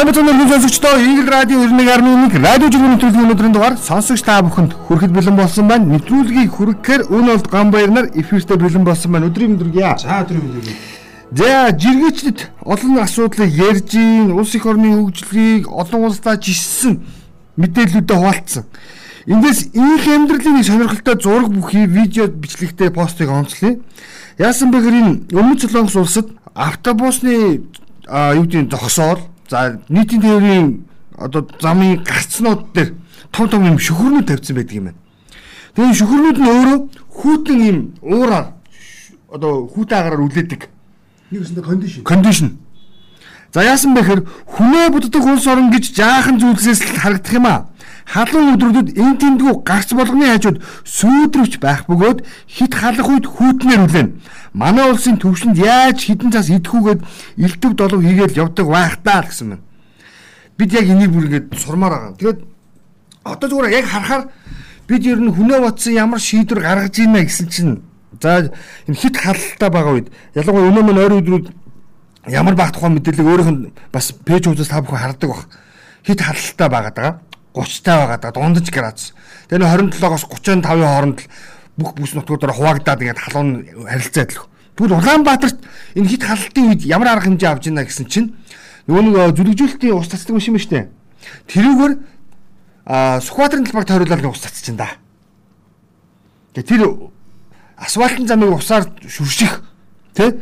Өргөн сонсогчдоо Игэл радио 91.1 радио жүргэн нэвтрүүлгийн өнөөдрийн дугаар сонсогч та бүхэнд хүрэхэд бэлэн болсон байна. Нэвтрүүлгийг хүрэхээр өн олд гамбаяр нар эфиртэ бэлэн болсон байна. Өдрийн мэдрэгье. За өдрийн мэдрэг. За жиргээчдэд олон асуудлыг ярьж ийн улс их орны хөгжлийг олон улсдаа жишсэн мэдээллүүдэд хуваалцсан. Эндээс их амьдралын сонирхолтой зураг бүхий видео бичлэгтэй постыг онцлоо. Яасан бэ гэхээр энэ өмнөд Солонгос улсад автобусны юу гэдэг зогсоол За нийтийн тээврийн одоо замын гарцнууд дээр том том юм шөхөрнүүд тавьсан байдаг юм байна. Тэгээ шөхөрнүүд нь өөрөө хүүтэн юм уураар одоо хүүтэн агараар үлээдэг. Нэг үсэндээ кондишн. Кондишн. За яасан бэ гэхээр хүнээ буддаг улс орн гэж жаахан зүйлсээс л харагдах юм аа халуун өдрүүдэд эн тэндгүү гарц болгоны хажууд сүйдрвч байх бөгөөд хит халах үед хүүтнэр үлэн. Манай улсын төвшөнд яаж хідэн цас идэхүүгээд элтв долов хийгээл явдаг байх таа гэсэн юм. Бид яг энийг бүр ингэж сурмаар байгаа. Тэгээд одоо зүгээр яг харахаар бид ер нь хүнээ батсан ямар шийдвэр гаргаж ийна гэсэн чинь за энэ хит халалтай байгаа үед ялангуяа өнөө мөн ойр өдрүүд ямар баг тухайн мэдээлэл өөрөөх нь бас пэйж хуудас та бүхэн хардаг бах хит халалтай байгаа даа. 30-тай байгаад байгаа дундаж градус. Тэгээ нөө 27-оос 35-ийн хооронд л бүх бүс нутгуудаараа хуваагдаад ингээд халуун харилцаа идэх. Тэгвэл Улаанбаатарт энэ хит халалтын үед ямар арга хэмжээ авж ийна гэсэн чинь нөгөө нэг э, зүлэгжүүлэлтийн ус цацдаг юм шүү дээ. Тэрүүгээр Сүхбаатарын талбайг тойруулаад ус цацчихын да. Тэгээ тэр асфальтын замыг усаар шүрших тий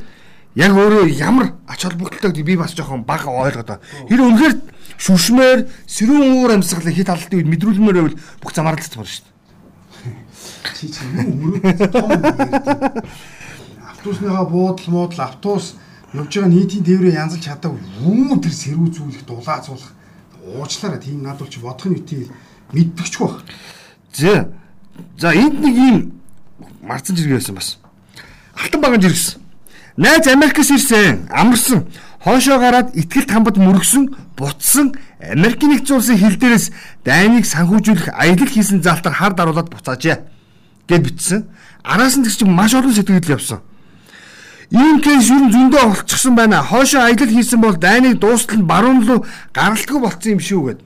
яг өөрөө ямар ач холбогдолтой гэдгийг би бас жоохон бага ойлгоод байна. Хэр үнэхээр шүршмээр сэрүүн уур амьсгалыг хит халалтын үед мэдрүүлмээр байвал бүх замаарлалт болно шүү дээ. Чи чи юу ярьдаг. Автобусныхаа буудал муудал автобус явж байгаа нийтийн тээврээ янзалж чаддаг юм тэр сэрүү зүйлэх дулаа зуулах уучлаарай тийм надад ч бодох нь үгүй мэддэгч баг. За. За энд нэг юм марцсан жиргээ байсан бас. Алтан баган жиргэсэн. Найз Америкээс ирсэн, амарсан, хоошоо гараад ихтгэл хамбад мөргсөн, бутсан Америкийн нэгдсэн улсын хил дээрээс дайныг санхүүжүүлэх аялал хийсэн залтар хар даруулаад буцаажээ гэд бичсэн. Араас нь тэгч маш олон сэтгэл явсан. Ийм кейс юу зөндөө олчихсан байна. Хоошоо аялал хийсэн бол дайныг дуустал нь баруун руу гаралтгүй болцсон юм шүү гэд.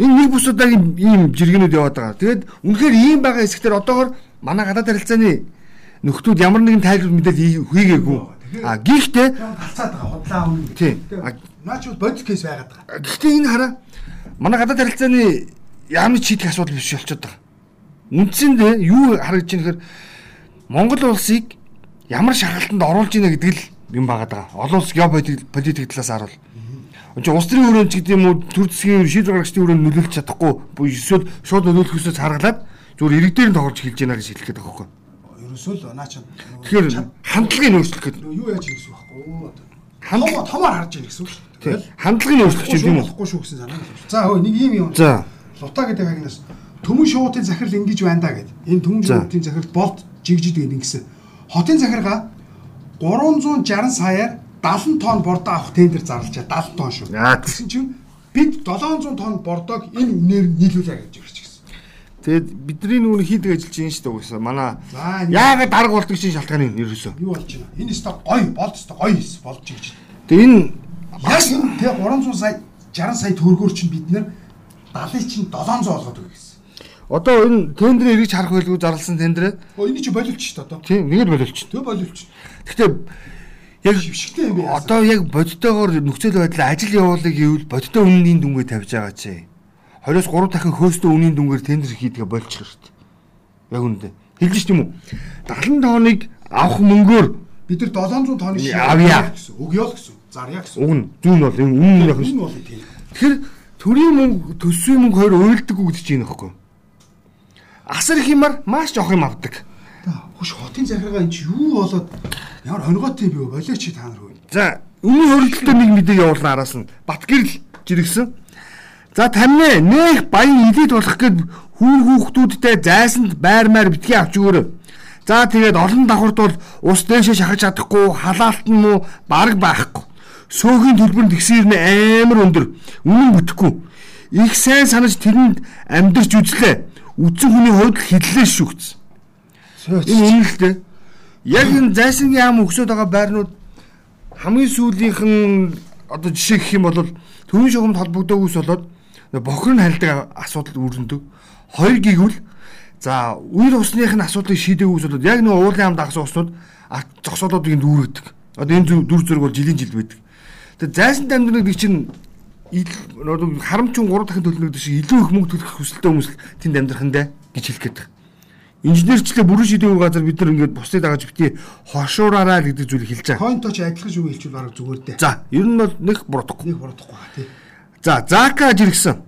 Энэ нэг бус удаагийн ийм жиргэнүүд яваад байгаа. Тэгэд үнэхээр ийм байгаа хэсгээр одоогор манай гадаад харилцааны нөхдүүд ямар нэгэн тайлбар мэдээлэл хийгээгүй. А гихтээ талцаад байгаа худлаа өмнө. Тийм. Наач бол бодит кейс байгаад байгаа. Гэхдээ энэ хараа манай гадаад харилцааны яамны чийдэх асуудал биш болчиход байгаа. Үндсэндээ юу харагдж байна гэхээр Монгол улсыг ямар шахалтанд оруулж ийнэ гэдэг л юм байгаа. Олон улс геополитик талаас харуул. Энд чинь улс төрийн өрөөнд ч гэдэг юм уу төр засгийн шийдвэр гаргачдын өрөөнд нөлөөлж чадахгүй эсвэл шууд нөлөөлөх хүсэж харгалаад зүгээр иргэдээр нь тоглож хэлж яана гэж хэлэх гээд байгаа хөөхгүй ерөөсөө л наа чам. Тэгэхээр хандлагыг өөрчлөх гэдэг. Юу яаж хийх вэ байхгүй юу? Хандлага томоор харж яах гэсэн үг шүү дээ. Хандлагыг өөрчлөх чинь юм? Болохгүй шүү гэсэн санаа л. За хөө нэг юм юм. За. Лута гэдэг хагнаас төмөн шуутын захирал ингэж байна да гэд. Энэ төмөн шуутын захирал болт жигжид гэдэг ингэсэн. Хотын захиргаа 360 саяар 70 тонн бордоо авах тендер зарлчаа 70 тонн шүү. Тэгсэн чинь бид 700 тонн бордоог энэ үнээр нийлүүлээ гэж ярьж Тэгээд бидний нүүн хийдэг ажил чинь шүү дээ угсаа. Манай яагаад дарга болдог чинь шалтгаан юм ерөөсөө. Юу болж байна? Энэ өстө гой болд өстө гой болж гэж. Тэгээд энэ энэ тэг 300 сая 60 сая төгрөгөөр чинь бид нэр 70 чинь 700 болгоод өгье гэсэн. Одоо энэ тендер эргэж харах байлгүй зарласан тендерээ. Оо энэ чи болилч шүү дээ одоо. Тийм, нэгэд болилч. Тэг болилч. Гэхдээ яг шившигтэй юм бэ. Одоо яг бодтойгоор нөхцөл байдлаа ажил явуулах гэвэл бодтой үнийн дүнгээ тавьж байгаа чи. 20-оос 3 дахин хөөстөө үнийн дүнгээр тендер хийдгээ шүү дээ. Яг үнэндээ. Хэлж ш тийм үү? 70 тонныг авах мөнгөөр бид нар 700 тонныг авъя гэсэн. Өгьё л гэсэн. Зарья гэсэн. Нь зүүн бол энэ үнэн яг шүү. Тэгэхээр төрийн мөнгө төсвийн мөнгө хоёр уйлдаггүй гэдэг чинь нөхгүй. Асар их юмар маш жоох юм авдаг. Хөш хотын захиргаа энэ чи юу болоод ямар хоногоотой би болооч та нар хөө. За, өмнө хөрөлтөд нэг мэдээ явуулсан араас нь Батгэрэл жиргсэн За тамны нэх баян илийд болох гээд хүүр хүүхдүүдтэй зайсанд байр маяр битгий авч өгөөрэй. За тэгээд олон давхарт бол ус дээшээ шахаж чадахгүй, халаалт нь муу бараг байхгүй. Сөөгийн төлбөр нь тэгсээр нь амар өндөр. Үнэн бүтэхгүй. Их сайн санаж тэрэнд амьдрч үзлээ. Үдсэн хүний хувьд хиллээ шүгц. Энэ дээ. Яг энэ зайсангийн яам өгсөд байгаа байрнууд хамгийн сүүлийнх нь одоо жишээ гэх юм бол төвийн шугамд холбогдоогүйс болоод бохир нь хальдаг асуудал үүрнэдэг. Хоёр гигвэл за үйл усных нь асуудлыг шийдээгүйс болоод яг нэг уулын хамт дагсан уснууд зогсоолуудыг дүүргэдэг. Одоо энэ дүр зураг бол жилийн жил байдаг. Тэгээ зайсан дамжныг чинь харамчун 3 дахин төлнөд шиг илүү их мөнгө төлөх хүсэлтэй хүмүүс тэнд амьдрахандаа гэж хэлэх гээд байна. Инженерчлээ бүрэн шийдвэр газар бид нар ингээд бусдыг дагаж бити хошуураараа гэдэг зүйлийг хэлж байгаа. Койнточ адилхан шүү хэлчихвэл бараг зүгээр дээ. За, ер нь бол нэг буруудахгүй. Нэг буруудахгүй ба тий. За, Зака жиргсэн.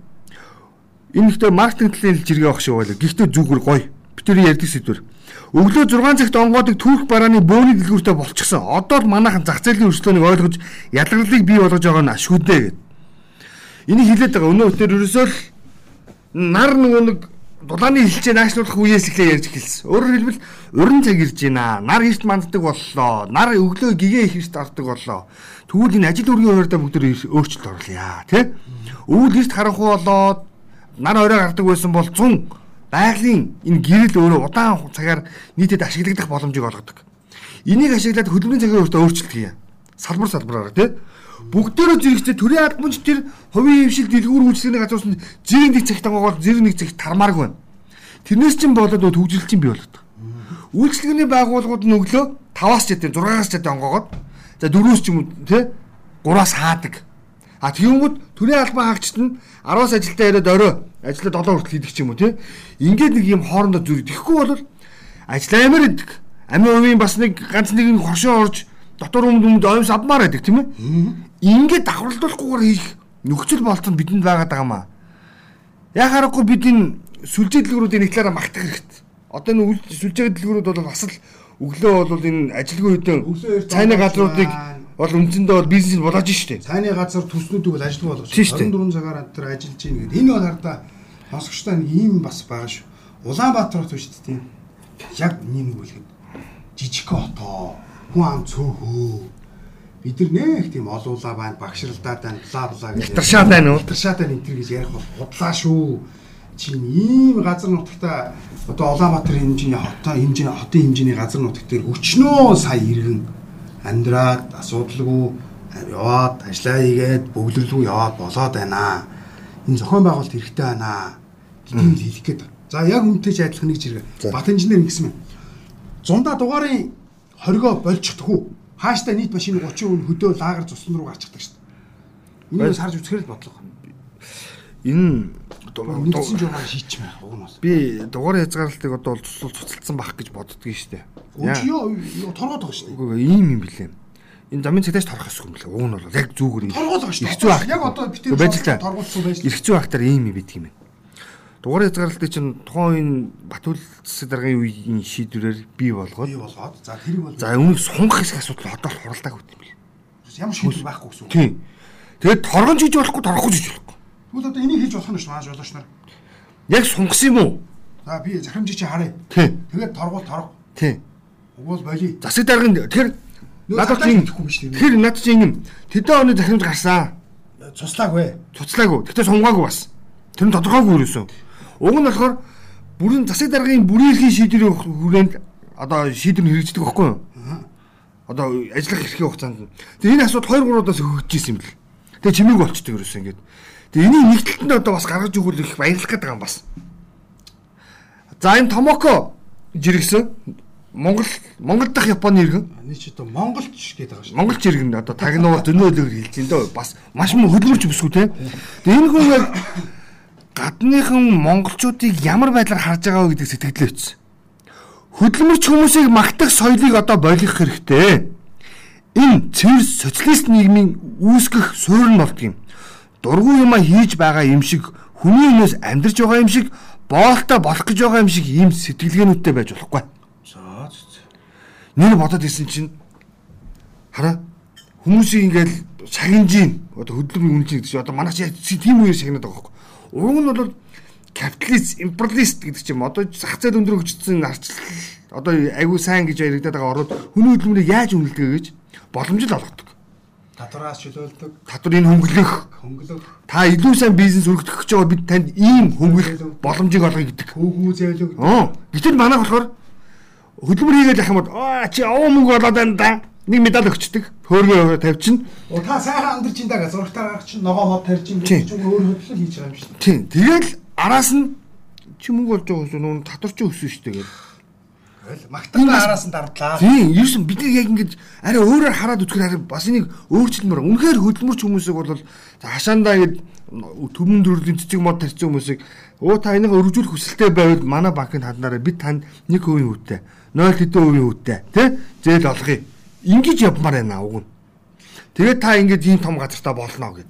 Энэ ихтэй маркетинг талын хэлж иргээ авах шиг байлаа. Гэхдээ зүгээр гоё. Бид тэр ярьдаг сэдвэр. Өглөө 6 цагт онгоодаг түүх барааны бөөний дэлгүүртээ болчихсон. Одоо л манайхан зах зээлийн өрсөлдөөнийг ойлгож ялгарлыг бий болгож байгаа нь ашгүйдээ гэдэг. Энийг хэлээд байгаа. Өнөө өтөр ерөөсөө л нар нөгөө нэг дулааны хилчээ наашруулах үеэс эхлээ ярьж эхэлсэн. Өөрөөр хэлбэл уран цаг ирж байна. Нар эрт манддаг боллоо. Нар өглөө гэгээ их эрт ордог боллоо. Тэгвэл энэ ажил үргийн хуваарьдаа бүгд өөрчлөлт оруулъя. Тэ? Өвөл эрт харанхуй болоод нар орой гардаг байсан бол 100 байгалийн энэ гэрэл өөрөө удаан цагаар нийтэд ашиглагдах боломжийг олгодог. Энийг ашиглаад хөдөлмөрийн цагийн өөртөө өөрчлөлт хийе. Салбар салбараар тий бүгдээрөө зэрэгцээ төрийн албанч тэр хувийн хөвшил дэлгүүр үйлчлэгний газраас нь зэрэг нэг цагт ангаагаад зэрэг нэг цагт тармаарг байна. Тэрнээс чинь болоод чинь бий болоод. Үйлчлэгний байгууллагууд нь өглөө 5-аас ч гэдэг 6-аас ч гэдэг ангаагаад за 4-өөс ч юм уу тий 3-аас хаадаг. А тэгэнгүүт төрийн албан хаагчид нь 10-аас ажилдаа ирээд орой ажлаа 7 хүртэл хийдэг ч юм уу тий. Ингээд нэг юм хоорондоо зүрх. Тэгэхгүй бол ажил амар идэг. Амин хувийн бас нэг ганц нэг хошоо орж дотор өмнө өмнө оймс авмаар байдаг тийм ээ. Ингээд давхарлуулахгүйгээр хийх нөхцөл болцоо бидэнд байгаа маа. Яг харахгүй бид энэ сүлжээ дэлгүүрүүдийн нэг талаараа магтах хэрэгтэй. Одоо энэ сүлжээ дэлгүүрүүд бол бас л өглөө бол энэ ажилгүй үедээ цайны газруудыг бол үндсэндээ бол бизнес болоож штэ. Цайны газар төснүүдийг бол ажилгүй болгож 24 цагаар тэр ажиллаж ийн гэдэг. Энэ бол хардаа сонсогчтой нэг ийм бас байгаа шүү. Улаанбаатар хот дээ тийм. Яг нэг үлгэд жижиг хотоо хүн ам цөөхөө. Бид нар нэх тийм олуулаа байна, багшралдаад байна, бла бла гэж. Ултаршаад байна уу? Ултаршаад байна энэ гэж ярих бол худлаа шүү. Чинь ийм газар нутагта одоо Улаанбаатар хэмжээний хотоо хэмжээний хотын хэмжээний газар нутагт төр өчнөө сая иргэн амьдраад асуудалгүй яваад ажиллаа хийгээд бөглөрлгүй яваад болоод байна. Энэ зохион байгуулалт хэрэгтэй байна. гэдгийг хэлэх гээд. За яг үнтэй ч адилхан нэг зэрэг. Бат инженер ингэсэн юм. Зундаа дугаарын хоригоо болчихдох уу? Хааштай нийт машин 30 хүн хөдөө лагер цусн руу гарчихдаг шүү дээ. Энийг сарж үзэхэр л бодлого. Энэ нэгдсэн журмаар шийдчихмээ уг нь бас. Би дугаар хязгаарлалтыг одоо бол цуцлал цуцалдсан байх гэж боддгоо шүү дээ. Үгүй торгоод байгаа шүү дээ. Үгүй ийм юм блэ. Энэ замын цагдаач торгох ёсгүй юм блэ. Уг нь бол яг зүүгэр. Торгоод байгаа шүү дээ. Яг одоо битээ торгуулсан байж. Ирэх зүй ахтар ийм юм бидг юм байна. Дугаар хязгаарлалтыг чинь тухайн үеийн Батүл засаг даргын үеийн шийдвэрээр бий болгоод бий болгоод за тэрийг бол за үүнийг сунгах хэсэг асуудал одоо л хуралдааг үт юм бэл. Ямар шийдвэр байхгүй гэсэн үг. Тийм. Тэгээд торгон жиж болохгүй торгохгүй жиж болохгүй. Тэгвэл одоо энийг хийж болох нь шүү мааж болооч нар. Яг сунгасан юм уу? За би захирамжийг чи харъя. Тийм. Тэгээд торгуул торго. Тийм. Угуул болий. Засаг даргын тэр надад чинь ихгүй биш тийм. Тэр надад чинь юм. Тэдэн оны захирамж гарсан. Цуслаагүй. Цуцлаагүй. Гэтэ сунгаагүй бас. Тэр нь тодорхойгүй юусэн. Уг нь болохоор бүрэн засаг даргын бүрийн эрхийн шийдвэрийн хүрээнд одоо шийдвэр хэрэгждэг байхгүй юу? Одоо ажиллах эрхийн хугацаанд. Тэгээ энэ асуудал 2 3 удаас хөгжиж исэн юм бэл. Тэгээ чимээг болчдөг ерөөсөө ингээд. Тэгээ энийг нэг талд нь одоо бас гаргаж өгвөл их баярлах гэдэг юм бас. За энэ Томоко жиргсэн Монгол Монгол дахь Японы иргэн. Эний ч одоо монголч гэдэг байгаа шүү. Монголч иргэн одоо тагнуул зөнөөлөөр хэлж энэ дөө бас маш мөн хөдөлмөрч бүсгүй те. Тэгээ энэ хүн яг гадныхан монголчуудыг ямар байдлаар харж байгаа вэ гэдэг сэтгэлээ өгсөн. Хөдөлмөрч хүмүүсийг магтах соёлыг одоо болгох хэрэгтэй. Энэ цэвэр социалист нийгмийн үүсгэх суурь нь болдгийм. Дургүй юма хийж байгаа юм шиг хүний өмнөөс амьдрж байгаа юм шиг боолтой болох гэж байгаа юм шиг ийм сэтгэлгээнүүдтэй байж болохгүй. Нэр бодоод исэн чинь хараа хүмүүсийг ингээл шагинжийн одоо хөдөлмөрийн үнэлж гэдэг чинь одоо манай чи тийм үеэр шагнаад байгаа байхгүй Уг нь бол капиталист, империалист гэдэг чинь одоо зах зээл өндөр хөгжсөн арчлал одоо айгүй сайн гэж яригадаад байгаа орууд хүний хөдөлмөрийг яаж үнэлдэг гэж боломж л олгодог. Татвараас чөлөөлдөг. Татвар энэ хөнгөлөх. Хөнгөлөх. Та илүү сайн бизнес өргөдөх гэж байгаа бид танд ийм хөнгөлөх боломжийг олгоё гэдэг. Хөвгүү зөөлөг. Гэтэл манай болохоор хөдөлмөр хийгээд явах юм бол аа чи овоо мөнгө болоод байна да. Нэг медаль өгчдөг. Хөөргөө тавьчихна. Оо та сайхан амьдарч ин даа зурагтаа гаргач нөгөө мод тарьж ин гэж чинь өөр хөдлөл хийж байгаа юм шүү. Тийм. Тэгэл араас нь чи мөнгө болж байгаа гэсэн нүн татварч өссөн шүү дээ. Магтаалаа араас нь дардлаа. Тийм, ерөөсөн бид нар яг ингэж арай өөрөөр хараад үзэхээр арай бас энийг өөрчлөлмөр. Үнэхээр хөдөлмөрч хүмүүсийг бол хашаандаа ингэж төмөн төрлийн цэцэг мод тарьсан хүмүүсийг өө та энийг өргөжүүлэх хүсэлтэй байвал манай банкнд ханднараа бид танд 1% үүтэй 0 хэдэн хувийн үүтэй тий зээл олгоё. Ингиж явмаар байна уг нь. Тэгээд та ингэж ийм том газартаа болно гэд.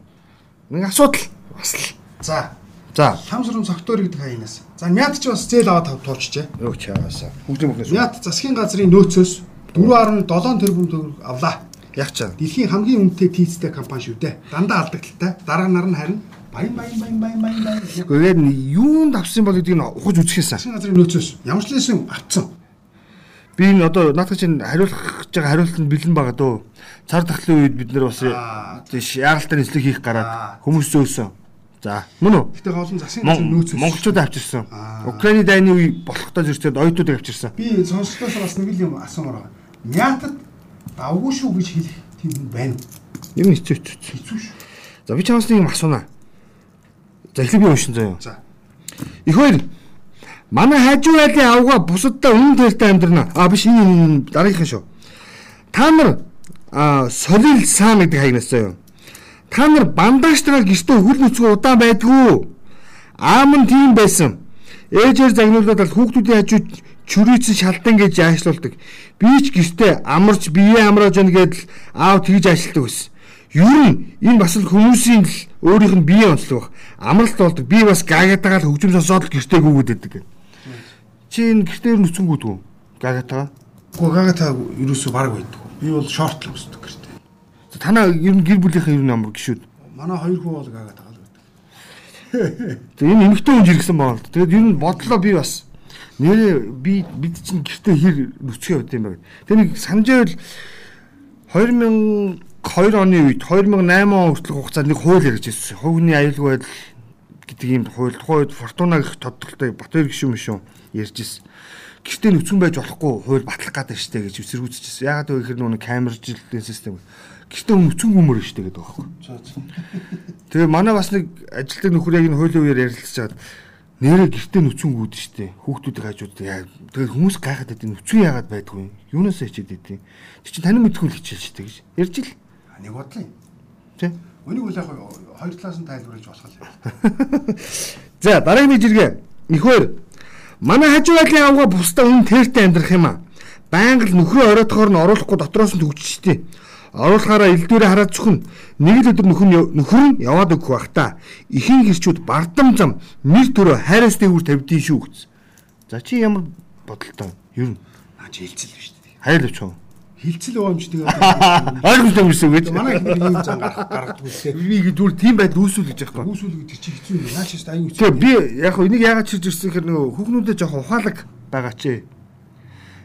Нэг асуудал бас л. За. За. Хамсрын цогтоор гэдэг хаянаас. За мят ч бас зээл аваад туурчжээ. Юу чагаасаа. Хөгжим бүхнээс. Мят засгийн газрын нөөцөөс 4.7 тэрбум төгрөг авлаа. Яг чаа. Дэлхийн хамгийн үнэтэй тийцтэй компани шүү дээ. Дандаа алдагдaltaй. Дараа нар нь харин баян баян баян баян баян баян. Тэгээд юунд авсан бол гэдгийг ухаж үзэхээс. Засгийн газрын нөөцөөс ямар ч лсэн авцсан. Би энэ одоо наадах чинь хариулах гэж байгаа хариулт нь бэлэн байгаа дөө. Цар тахлын үед бид нэр бас тийш яаралтай нислэг хийх гараад хүмүүс зөөсөн. За мөн үү? Гэтэ олон засгийн газрын нөөцөөс монголчууд авчирсан. Украины дайны үе болохтой зэрэгцээд оюутнуудыг авчирсан. Би сонсогчдоос бас нэг юм асуумаар байгаа. Мятад давгүй шүү гэж хэлэх тийм хүн байна? Ер нь хэцүү хэцүү. Хэцүү шүү. За би чамаас нэг юм асуунаа. За эхлээд би уншин заяа. За. Их хоёр Манай хажуу айлын авга бусадтай үнэн тэртэй амьдрна. А биш энэ дараагийнхан шүү. Та нар солил сан гэдэг хаягнаас заяа. Та нар бандажтайгаар гэртээ хөл нүцгэн удаан байдгүй. Аам нь тийм байсан. Ээжээр загнуулаад л хүүхдүүдийн хажуу чүрийцэн шалдан гэж аашлуулдаг. Би ч гэртээ амарч бие амрааж яана гэдэл аав тэгж ажилтдаг байсан. Юу нь энэ бас л хүмүүсийн л өөрийнх нь бие онцлог. Амралт болдог. Би бас гаагатагаал хөгжим сонсоод л гэртээ гүгээд байдаг. Чи энэ гэртээр нүцэнгүүдгүй гагатаа. Гэхдээ гагатаа ерөөсөө баг байдаг. Би бол шорт л өсдөг гэртээ. Танаа ер нь гэр бүлийнхээ ер нь ямар гişүүд. Манай хоёр хүү бол гагатаа л байдаг. Тэгээ энэ эмэгтэй хүн жиргсэн байгаа л. Тэгээд ер нь бодлоо би бас нэрээ би бид чинь гэртээ хэр нүцгэн явд юм бэ. Тэгээ нэг санаж байвал 2002 оны үед 2008 он хүртэл хугацаанд нэг хууль ярьж ирсэн. Хувийн аюулгүй байдал гэдэг ийм хууль тухайд Фортуна гэх тодтолтой Батөр гişүн мишүүн ярьж ирсэн. Гэхдээ нүцгэн байж болохгүй хууль батлах гэдэг штэ гэж эсэргүүцчихсэн. Ягаад гэвэл ихэр нүг камержилтийн систем. Гэхдээ нүцгэн гүмөр штэ гэдэг байхгүй. Тэгээ манай бас нэг ажилтны нөхөр яг энэ хуулийн үеэр ярилцж байгаад нэрээ гэртээ нүцгэн гүйд штэ. Хүүхдүүдийн хажууд яа. Тэгээ хүмүүс гайхаад байдаг нүцгэн яагаад байдгүй. Юунаас хичээд идэв. Чи тань мэдгүй л хичээл штэ гэж. Ярьж ил. Нэг бодлоо. Тэ. Өнийг үл яг хоёр талаас нь тайлбарлаж болох юм. За дараагийн жиргээ. Ихвэр Манай хажуу айлын авга бусдаа үн тэртээ амьдрах юм а. Байнга л нөхрөө оройтохоор нь оруулахгүй дотроос нь төгжчтэй. Оруулахаараа элдвэрээ хараад зөвхөн нэг л өдөр нөхөр нь нөхөр нь яваад өгөх бах та. Ихэн гэрчүүд бардам зам нэр төрөө хайраас дээгүүр тавьдیں шүү гэсэн. За чи ямар бодолтой нь? Наа чи хилцэл биш? Хайр авч уу? Хилцэл байгаа юм чи тэгээ ойлгомжтой юмсэн гэж. Манай их юм зан гаргадаг үстэй. Би зүгээр тийм байдал үүсүүл гэж байхгүй. Үүсүүл гэдэг чи хэцүү юм. Наач шүү аюу. Тэгээ би яг энийг яагаад чирж ирсэн гэхээр нөгөө хүүхнүүдэд жоох ухаалаг байгаа чи.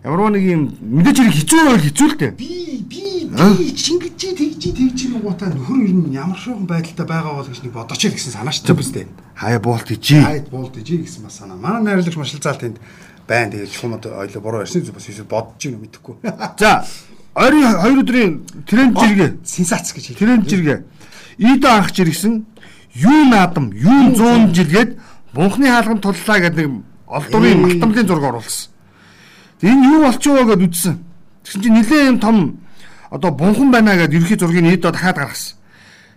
Ямар нэг юм мэдээж хэрэг хэцүү байл хэцүү л дээ. Би би би чингэж чи тэгж тэгж гутаа нөхөр ер нь ямар шуухан байдалтай байгаа бол гэж нэг бодооч л гэсэн санаа шүү дээ. Хаяа буулт ичи. Хаяа буулт ичи гэсэн бас санаа. Манай найрлагч машил заал тэнд байна. Тэгээд чухамд ойлоо буруу ярьсан зү бас бодож юм мэдэхгүй. За Ойрын 2 өдрийн тренд жиргээ сенсац гэж хэлээ. Тренд жиргээ. Идо анх жиргсэн юу наадам, юу 100 жилгээд бунхны хаалганд туллаа гэдэг нэг олдурын малтамлын зураг оруулсан. Энэ юу болчихоо гэдээ үздсэн. Тэгсэн чинь нилээн юм том одоо бунхан байна гэдээ ерхий зургийг Идо дахиад гаргасан.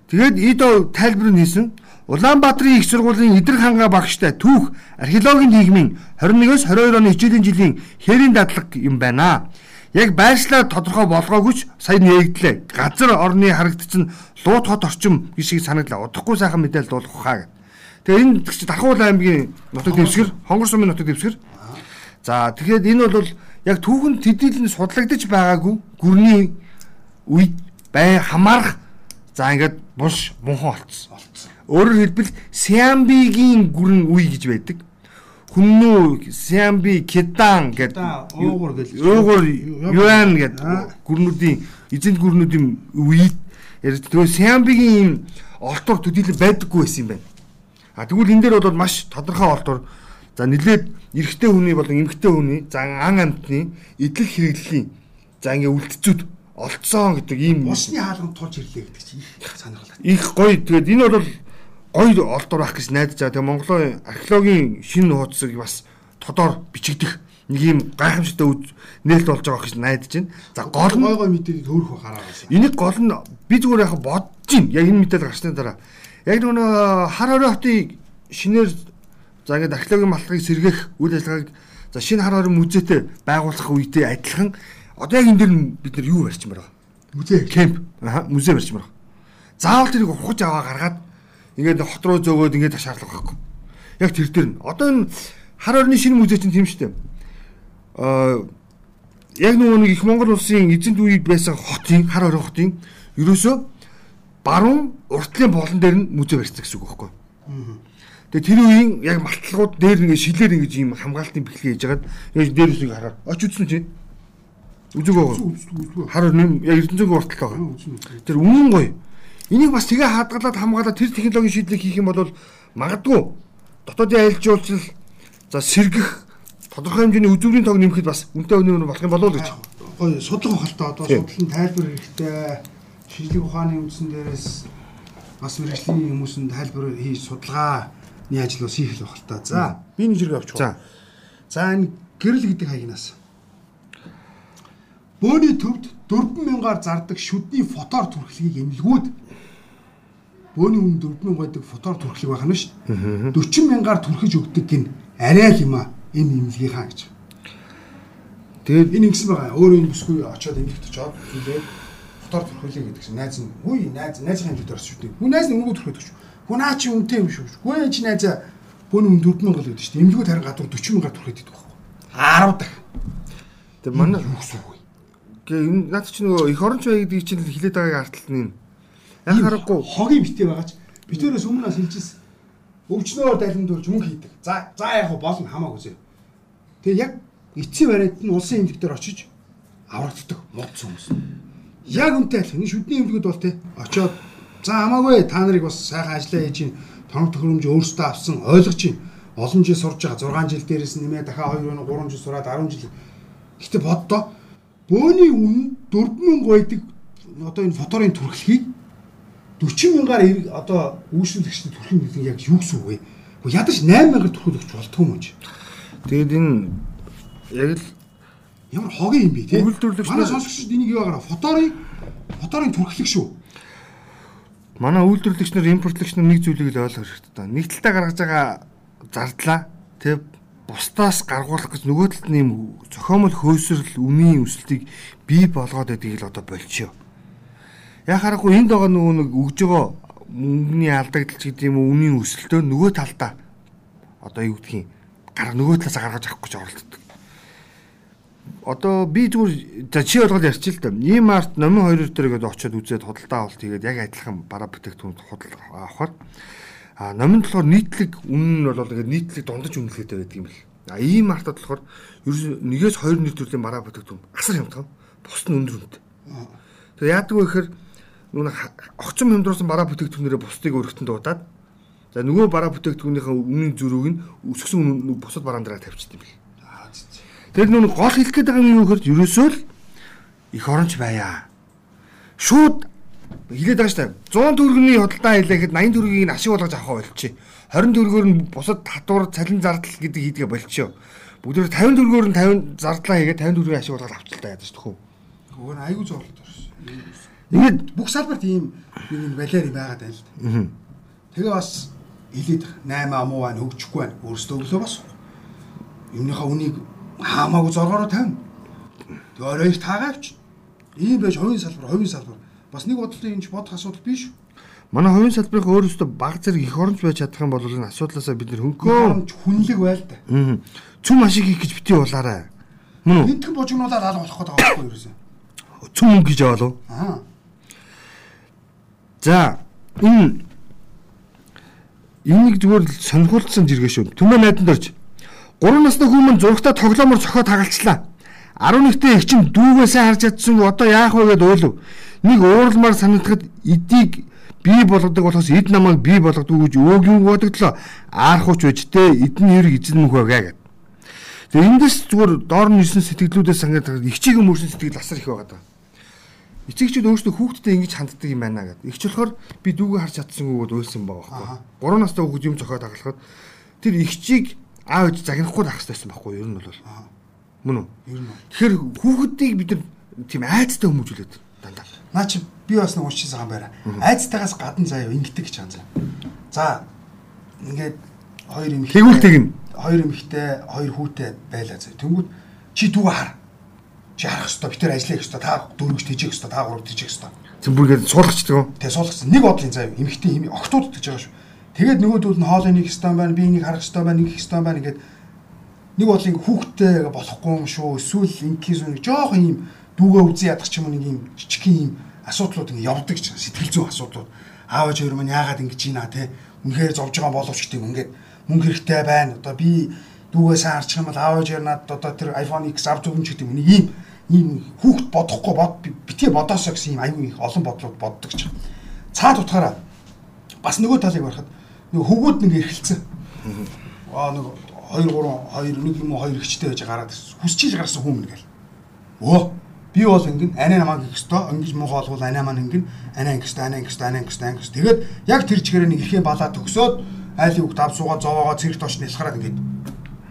Тэгээд Идо тайлбар нь хийсэн. Улаанбаатарын их сургуулийн Идрэг хангаа багштай түүх археологийн нийгмийн 21-оос 22 оны хичээлийн жилийн хээрийн дадлаг юм байна яг байршлаа тодорхой болгоогүйч сая нээгдлээ. Газар орны харагдсан лууд хот орчим гişиг санагдлаа. Удахгүй сайхан мэдээлэл дуулах хаа гэв. Тэгээ энэ чи Дахуул аймгийн нутаг дэвсгэр, Хонгор сумын нутаг дэвсгэр. За тэгэхээр энэ бол яг түүхэн тэдийлэн судлагдаж байгаагүй гүрний үед бай хамаарах за ингээд булш мунхан болцсон. Өөрөөр хэлбэл Сиамбигийн гүрэн үе гэж байдаг хүннүү Сямби Кедан гэдэг уугур гэж уугур юан гэдэг гүрнүүдийн эзэнт гүрнүүдийн үед тэгээ Сямбигийн ийм олтор төдийлөн байдаггүй байсан юм байна. А тэгвэл энэ дээр бол маш тодорхой олтор за нэлээд эрэгтэй хүний болон эмэгтэй хүний за ан амтны идэл хэрэглэлийн за ингээ үлдцүүд олцсон гэдэг ийм усны хаалганд тулж ирлээ гэдэг чинь их сонирхолтой. Их гоё. Тэгээд энэ бол гоё олдор байх гэж найдаж байгаа. Тэгээд Монголын археологийн шинэ хуудсыг бас тодор бичигдэх нэг юм гайхамшигтай нээлт болж байгаа гэж найдаж байна. За гол нь гой гой мэдээлэл төөрөх хараагаас. Энийг гол нь би зүгээр яг бодож байна. Яг энэ мэдээлэл гарсны дараа. Яг нөгөө хар хорой хотыг шинээр за ингээд археологийн малтыг сэргээх үйл ажиллагааг за шинэ хар хорой музейтэй байгуулах үедээ адилхан одоо яг энэ дэр бид нар юу барьчмаар байгаа. Музей. Кемп. Аа музей барьчмаар байгаа. Заавал тэрийг ухаж аваа гаргаад ингээд хот руу зөөгөөд ингээд шаардлага байхгүй. Яг тэр дээр нь одоо энэ хар орны шинэ музей чинь тийм шүү дээ. Аа яг нөгөө нэг их Монгол улсын эзэнт үед байсан хотын хар орон хотын ерөөсөө баруун уртлын болон дээр нь музей барьсан гэсэн үг байхгүй. Тэгээ тэр үеийн яг малтлагууд дээр ингээд шилээр ингэж ийм хамгаалтын бэлгээ хийж хагаад яг дээрээс нэг хараад оч үзсэн чинь үзэг байгаа. Хар нэм яг эрдэнэгийн урталтай байгаа. Тэр үнэн гоё. Энийг бас тэгээ хадгалаад хамгаалаад тэр технологийн шийдлийг хийх юм бол магадгүй дотоодын аялал жуулчлал за сэргэх тодорхой хэмжээний үзүүрийн тог нэмэхэд бас үнэтэй өнөр болох юм болов уу гэж. Гоё судлах ухалтай одоо судлалын тайлбар хэрэгтэй шинжлэх ухааны үндсэн дээрээс бас мэрэгжлийн хүмүүсэнд тайлбар хийж судалгааны ажил бас хийх л ухалтай. За би нэг зэрэг авчих. За. За энэ гэрэл гэдэг хаягнаас бөөний төвд 4000-аар зардаг шүдний фотоор түрхлэгийг эмнэлгүүд бөөний үн 4000 байдаг фотоор түрхлэг байх нь шүү. 40000-аар түрхэж өгдөг гин арай л юм а энэ имлгийнхаа гэж. Тэгээд энэ ингэсэн байгаа. Өөрөө энэ бүсгүй очиод эмнэлэгт очиод тэгээд фотоор түрхүүлээ гэдэг чинь найз нь үгүй найз найзын эмнэлэгт орсон шүү дээ. Хүн найз нь өнгө түрхээд өгч. Хүн наа чи үнтэй юм шүү. Хүн чи найзаа бөөний үн 4000 л гэдэг шүү дээ. Эмнэлгүүд харин гадуур 40000-аар түрхээд идэх байхгүй. 10 дахь. Тэгээ манай юу гэсэн үг вэ? Гэ энэ наад чи нөгөө их оронч бай гэдгийг чинь хилээд байгааг арталт нь. Яг харахгүй хогийн битээ байгаач битээрээс өмнө нас хэлжсэн. Өвчнөө далин дурж мөнгө хийдэг. За за яг болно хамаагүй зөө. Тэгээ яг эцсийн бариад нь улсын эмнэлэг дээр очиж аврагддаг модс хүмүүс. Яг үнтэй адилхан. Энэ шүдний эмнэлгүүд бол те очоод за хамаагүй та нарыг бас сайхан ажиллаа хийж чинь тоног төхөөрөмж өөрсдөө авсан ойлгож чинь олон жил сурж байгаа 6 жил дээрээс нэмээ дахиад 2 3 жил сураад 10 жил. Гэтэ боддоо бөөний үн 4000 байдаг одоо энэ фоторын түрхлэхийг 40 мянгаар одоо үүсэлэгчд түрхэн гэдэг яг юу гэсэн үг вэ? Ядаж 8 мянгаар түрхэлж болтгүй юм чи. тэгээд энэ яг л Ямар хогийн юм бэ те? Үйлдвэрлэгч Манай сонсогчдод энийг юу агараа фоторын фоторын түрхлэг шүү. манай үйлдвэрлэгч нар импортлогч нар нэг зүйлийг л ойлгох хэрэгтэй. Нэг талдаа гаргаж байгаа зардлаа тэг бусдаас гаргуулах гэж нөгөө талд нь юм зохиомол хөөсрөл үнийн өсөлтийг бий болгоод байдгийг л одоо болчихё. Яг харахгүй энд байгаа нөгөө нэг өгж байгаа мөнгөний алдагдaltaч гэдэг юм уу үнийн өсөлтөө нөгөө талдаа одоо юу гэдгийг гар нөгөө талаас гаргаж авах гэж оролддог. Одоо би зүгээр за чи болгоод ярьчих л да. Ийм арт номын 2 дээр гээд очиод үзээд худалдаа авалт хийгээд яг адилхан бараа бүтээгдэхүүн худалдаа авахаар а номын болохоор нийтлэг үнэн нь бол ингээд нийтлэг дундаж үнэлгээтэй байдаг юм л. А ийм артад болохоор ерөөс нэгээс хоёр нэг төрлийн бараа бүтээгдэхүүн асар хямдхан. Бус нь өндөр үнэтэй. Тэгээ яадаг вэ гэхээр нүг огцом хямдруулсан бараа бүтээгдэхүүнээрээ бусдыг өргөтөнд дуудаад за нөгөө бараа бүтээгдэхүүнийхээ үнийн зөрүүг нь өсгсөн бусад бараан дээр тавьчихсан юм бэл. Тэр нүг гол хэлэх гээд байгаа юм юу гэхээр ерөөсөө л их оронч байя. Шууд хилээд байгаа штэ 100 төгрөгийн худалдаа хийлэхэд 80 төгрөгийг нь ашиг болгож авах болчих. 20 төгрөгөөр нь бусад татвар цалин зардал гэдэг хийдгээ болчихоо. Бүгдээр 50 төгрөгөөр нь 50 зардлаа хийгээд 50 төгрөгийн ашиг болгоод авчлаа ядаж төхөө. Өөр айгүй зорлоод орсон. Ингээд Бүх салбарт ийм нэг юм балиар байгаад байна л да. Тэгээ бас хилээд 8 амуу байна хөгжихгүй байна. Өөрсдөө өглөө бас. Юмныхаа үнийг хаамаагүй зоргороо тавина. Тэгээ орой их таагаа авч. Ийм байж хувийн салбар, хувийн салбар. Бас нэг бодлоо энэ бодох асуудал биш. манай хувийн салбарын өөрөөсөө баг зэрэг их оронч байж чадах юм бол энэ асуудлаасаа бид нэр хөнгөө хүнлэг байл та. Цүм ашиг хийх гэж бити болаарай. Мөн үү? Энтхэн божигнуулаад алга болох гэдэг байгаа байхгүй юу? Цүм мөнгө гэж лу. Аа. За энэ энийг зүгээр л сонирхолтой зэрэг шүү. Түмэн найдан дорж 3 насны хүмүүс зургатаа тоглоомор цохоо тагалчлаа. 11-т их чинь дүүгээсээ харж чадсангүй одоо яах вэ гэд ойлов. Нэг ууралмаар санагдахад эдийг бий болгодог болохоос эд намайг бий болгодог гэж өөгийн бодогдлоо. Аархууч үжтэй эдний хэрэг эзэн мөх байгаа гэд. Тэгээ эндээс зүгээр доор нь ирсэн сэтгэлдүүдээс санагдаад их чигийн мөрсөн сэтгэл асар их байгаа даа. Эцэгчүүд өөрсдөө хүүхдэд ингэж ханддаг юм байна гэдэг. Игч болохоор би дүүгээ харж чадсангүй гээд уйлсан байгаа байхгүй. 3 настай хүүхэд юм зохиод хагалахад тэр игчийг аав ээж загнахгүй байх хэрэгтэй байхгүй юу? Ер нь бол. Мөн үү? Ер нь. Тэгэхээр хүүхэдийг бид нар тийм айцтай хүмүүжүүлээд дандаа. Наа чи би бас нэг уучсан байгаа юм байна. Айцтайгаас гадна заяа ингэдэг гэж юм. За ингээд хоёр юм Тэгүүлтийг нь хоёр эмэгтэй, хоёр хүүтэй байлаа заяа. Тэнгүүд чи дүүгээ хар. Чи харах хэвээр бид тээр ажиллах хэвээр та дөрөвч тэжих хэвээр та гурав тэжих хэвээр. зөв бүргээд суулгачдаг юм. Тэгээ суулгацсан нэг бодлын заяа эми октод гэж байгаа шүү. Тэгээд нөгөөдөл нь хоолой нэг хэвээр байна, би энийг харах хэвээр байна, нэг хэвээр байна ингээд нэг бодлын хүүхдтэй болохгүй юм шүү. Эсвэл инкийн сүн жоох юм дүүгээ үзэн ядах ч юм уу нэг юм жижигхэн юм асуудлууд ингэ явдаг ч сэтгэл зүйн асуудлууд. Аав ээж хоёр маань яагаад ингэж ийна те. Үнэхээр зовж байгаа боловч гэдэг ингээд мөнгө хэрэгтэй байна. Одоо би дүүгээ сайн харчих юм бол аав ээж хоёр надад одоо тэр iPhone X авч өгнө ч гэдэг юм. Ийм ийм хүүхд бодохгүй бод битгий бодоосоо гэсэн ийм аюу их олон бодлууд боддог ч. Цаад утгаараа бас нөгөө талыг барахад нөгөө хөвгүүд нэг эрхэлсэн. Аа нэг 2 3 2 нэг юм уу хоёр ихчтэй байж гараад хүсчил гарсан хүмүүс гэл. Өө би бол ингэн анаа намайг их өстой ингэж муу хоолгол анаа маань ингэн анаа ингэ өстой анаа ингэ өстой анаа ингэ өстой анаа ингэ. Тэгээд яг тэр чигээр нэг ихэн балаа төгсөөд айл үг дав суугаа зовоогоо цэрэг тооч нэлхараад ингээд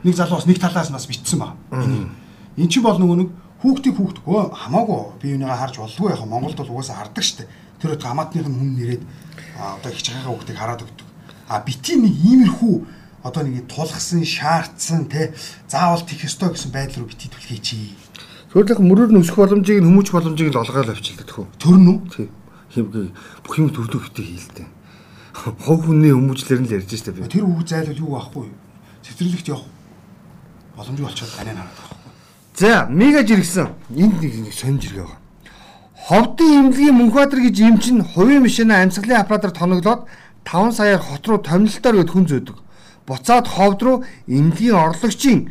нэг залуу бас нэг талаас нь бас битсэн ба. Эн чи бол нөгөө нэг хүүхдийг хүүхдгөө хамаагүй би юуныгаа харж болдгоо яхаа Монголд бол угаасаа хардаг штэ. Тэр өд хамаатных нь хүн нэрээд одоо их чагаага хүүхдийг хараад өгдөг. А бити нэг иймэрхүү одоо нэг тулгсан, шаардсан те заавал тих ёстой гэсэн байдал руу бити түлхээч. Төрөлх мөрөөр нь өсөх боломжийг нь хүмүүж боломжийг нь олгоод авчилдаг хөө. Төрн үү? Тийм. Химгээ бүх юм төвлөө битээ хийлдэ. Хог хүний хүмүүжлэр нь л ярьж штэ би. Тэр үг зайлвал юу байхгүй юу? Цэцэрлэгт явах боломжгүй болчиход танай хараад байгаа. За, мега жиргсэн. Энд нэг нэг сонь жиргээ байгаа. Ховдын имлэгийн Мөнхбаатар гэж эмчин хувийн машина амьсгалын аппаратаар тоноглоод 5 саяар хот руу томилолтоор гээд хүн зөөдөг. Буцаад ховд руу имлэгийн орлогчийн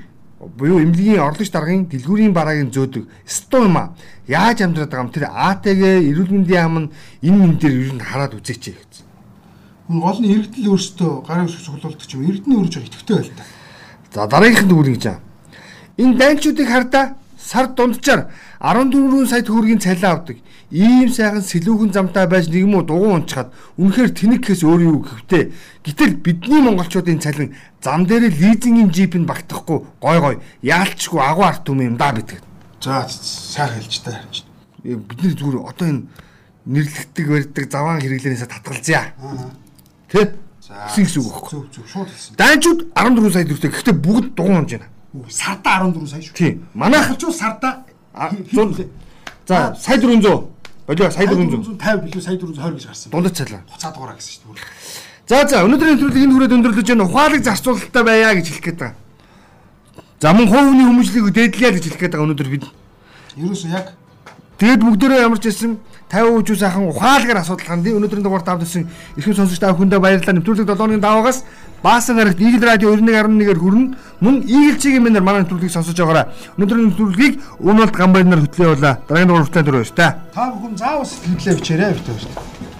буюу имлэгийн орлогч даргын дэлгүүрийн барааг нь зөөдөг. Стоо юм а. Яаж амьдраад байгаа юм тэр АТГ эрүүл мэндийн ам нь энэ юм дээр ер нь хараад үзээч гэсэн. Гол нь иргэдэл өөрсдөө гарын үсэг цуглуулдаг юм иргэдний өрж байгаа итгэвтэй байл та. За дараагийнх нь гэж байна. Энэ данчуудыг хардаа сар дунджаар 14 сая төгрөгийн цалин авдаг. Ийм сайхан сэлүүхэн замтай байж нэг юм уу дугуй унчхад үнэхээр тэнэгхээс өөр юу гэвтээ. Гэтэл бидний монголчуудын цалин зам дээр лизингийн джипэнд багтахгүй гой гой яалчгүй агуу арт юм юм да гэдэг. За сайн хэлж та. Бидний зүгээр одоо энэ нэрлэгдэг барьдаг заваан хэрэглэнээс татгалзъя. Тэ? За. Гэсэн үг байхгүй. Зөв зөв шууд хэлсэн. Данчууд 14 сая төгрөгтэй. Гэхдээ бүгд дугуй унж байна. Сарда 14 сая шүү. Тийм. Манайх Халчуу сарда А, зун- За сая 400. Болоо сая 400. 450 билүү сая 420 гэж гарсан. Дундад цалин. Хуцаа дугаараа гэсэн шүү. За за өнөөдрийн нэвтрүүлгийг энэ хүрээд өндөрлөж байна. Ухаалаг зарцуулалтаа байя гэж хэлэх гээд байгаа. За мөн хувийн хүмүүжлийг дээдлэе гэж хэлэх гээд байгаа өнөөдөр бид. Ерөөсөө яг Тэгэд бүгдээрээ ямар ч байсан 50% ч сайхан ухаалгаар асуудал хандив. Өнөөдрийн дугаар тавд гэсэн эрхэм сонсогч та бүхэндээ баярлалаа. Нэвтрүүлэг 7-ны даваагаас Баасан гарагт Игэл радио 91.1-ээр хүрнэ. Мөн Игэл чигийн мэнээр манай нэвтрүүлгийг сонсож байгаарай. Өнөөдрийн нэвтрүүлгийг Уналт Гамбайнаар хөтлөө явуулаа. Дараагийн дугаар хүртэл дөрөв өстэй. та бүхэн заавал сэтгэлдээ бичээрэй шүү дээ.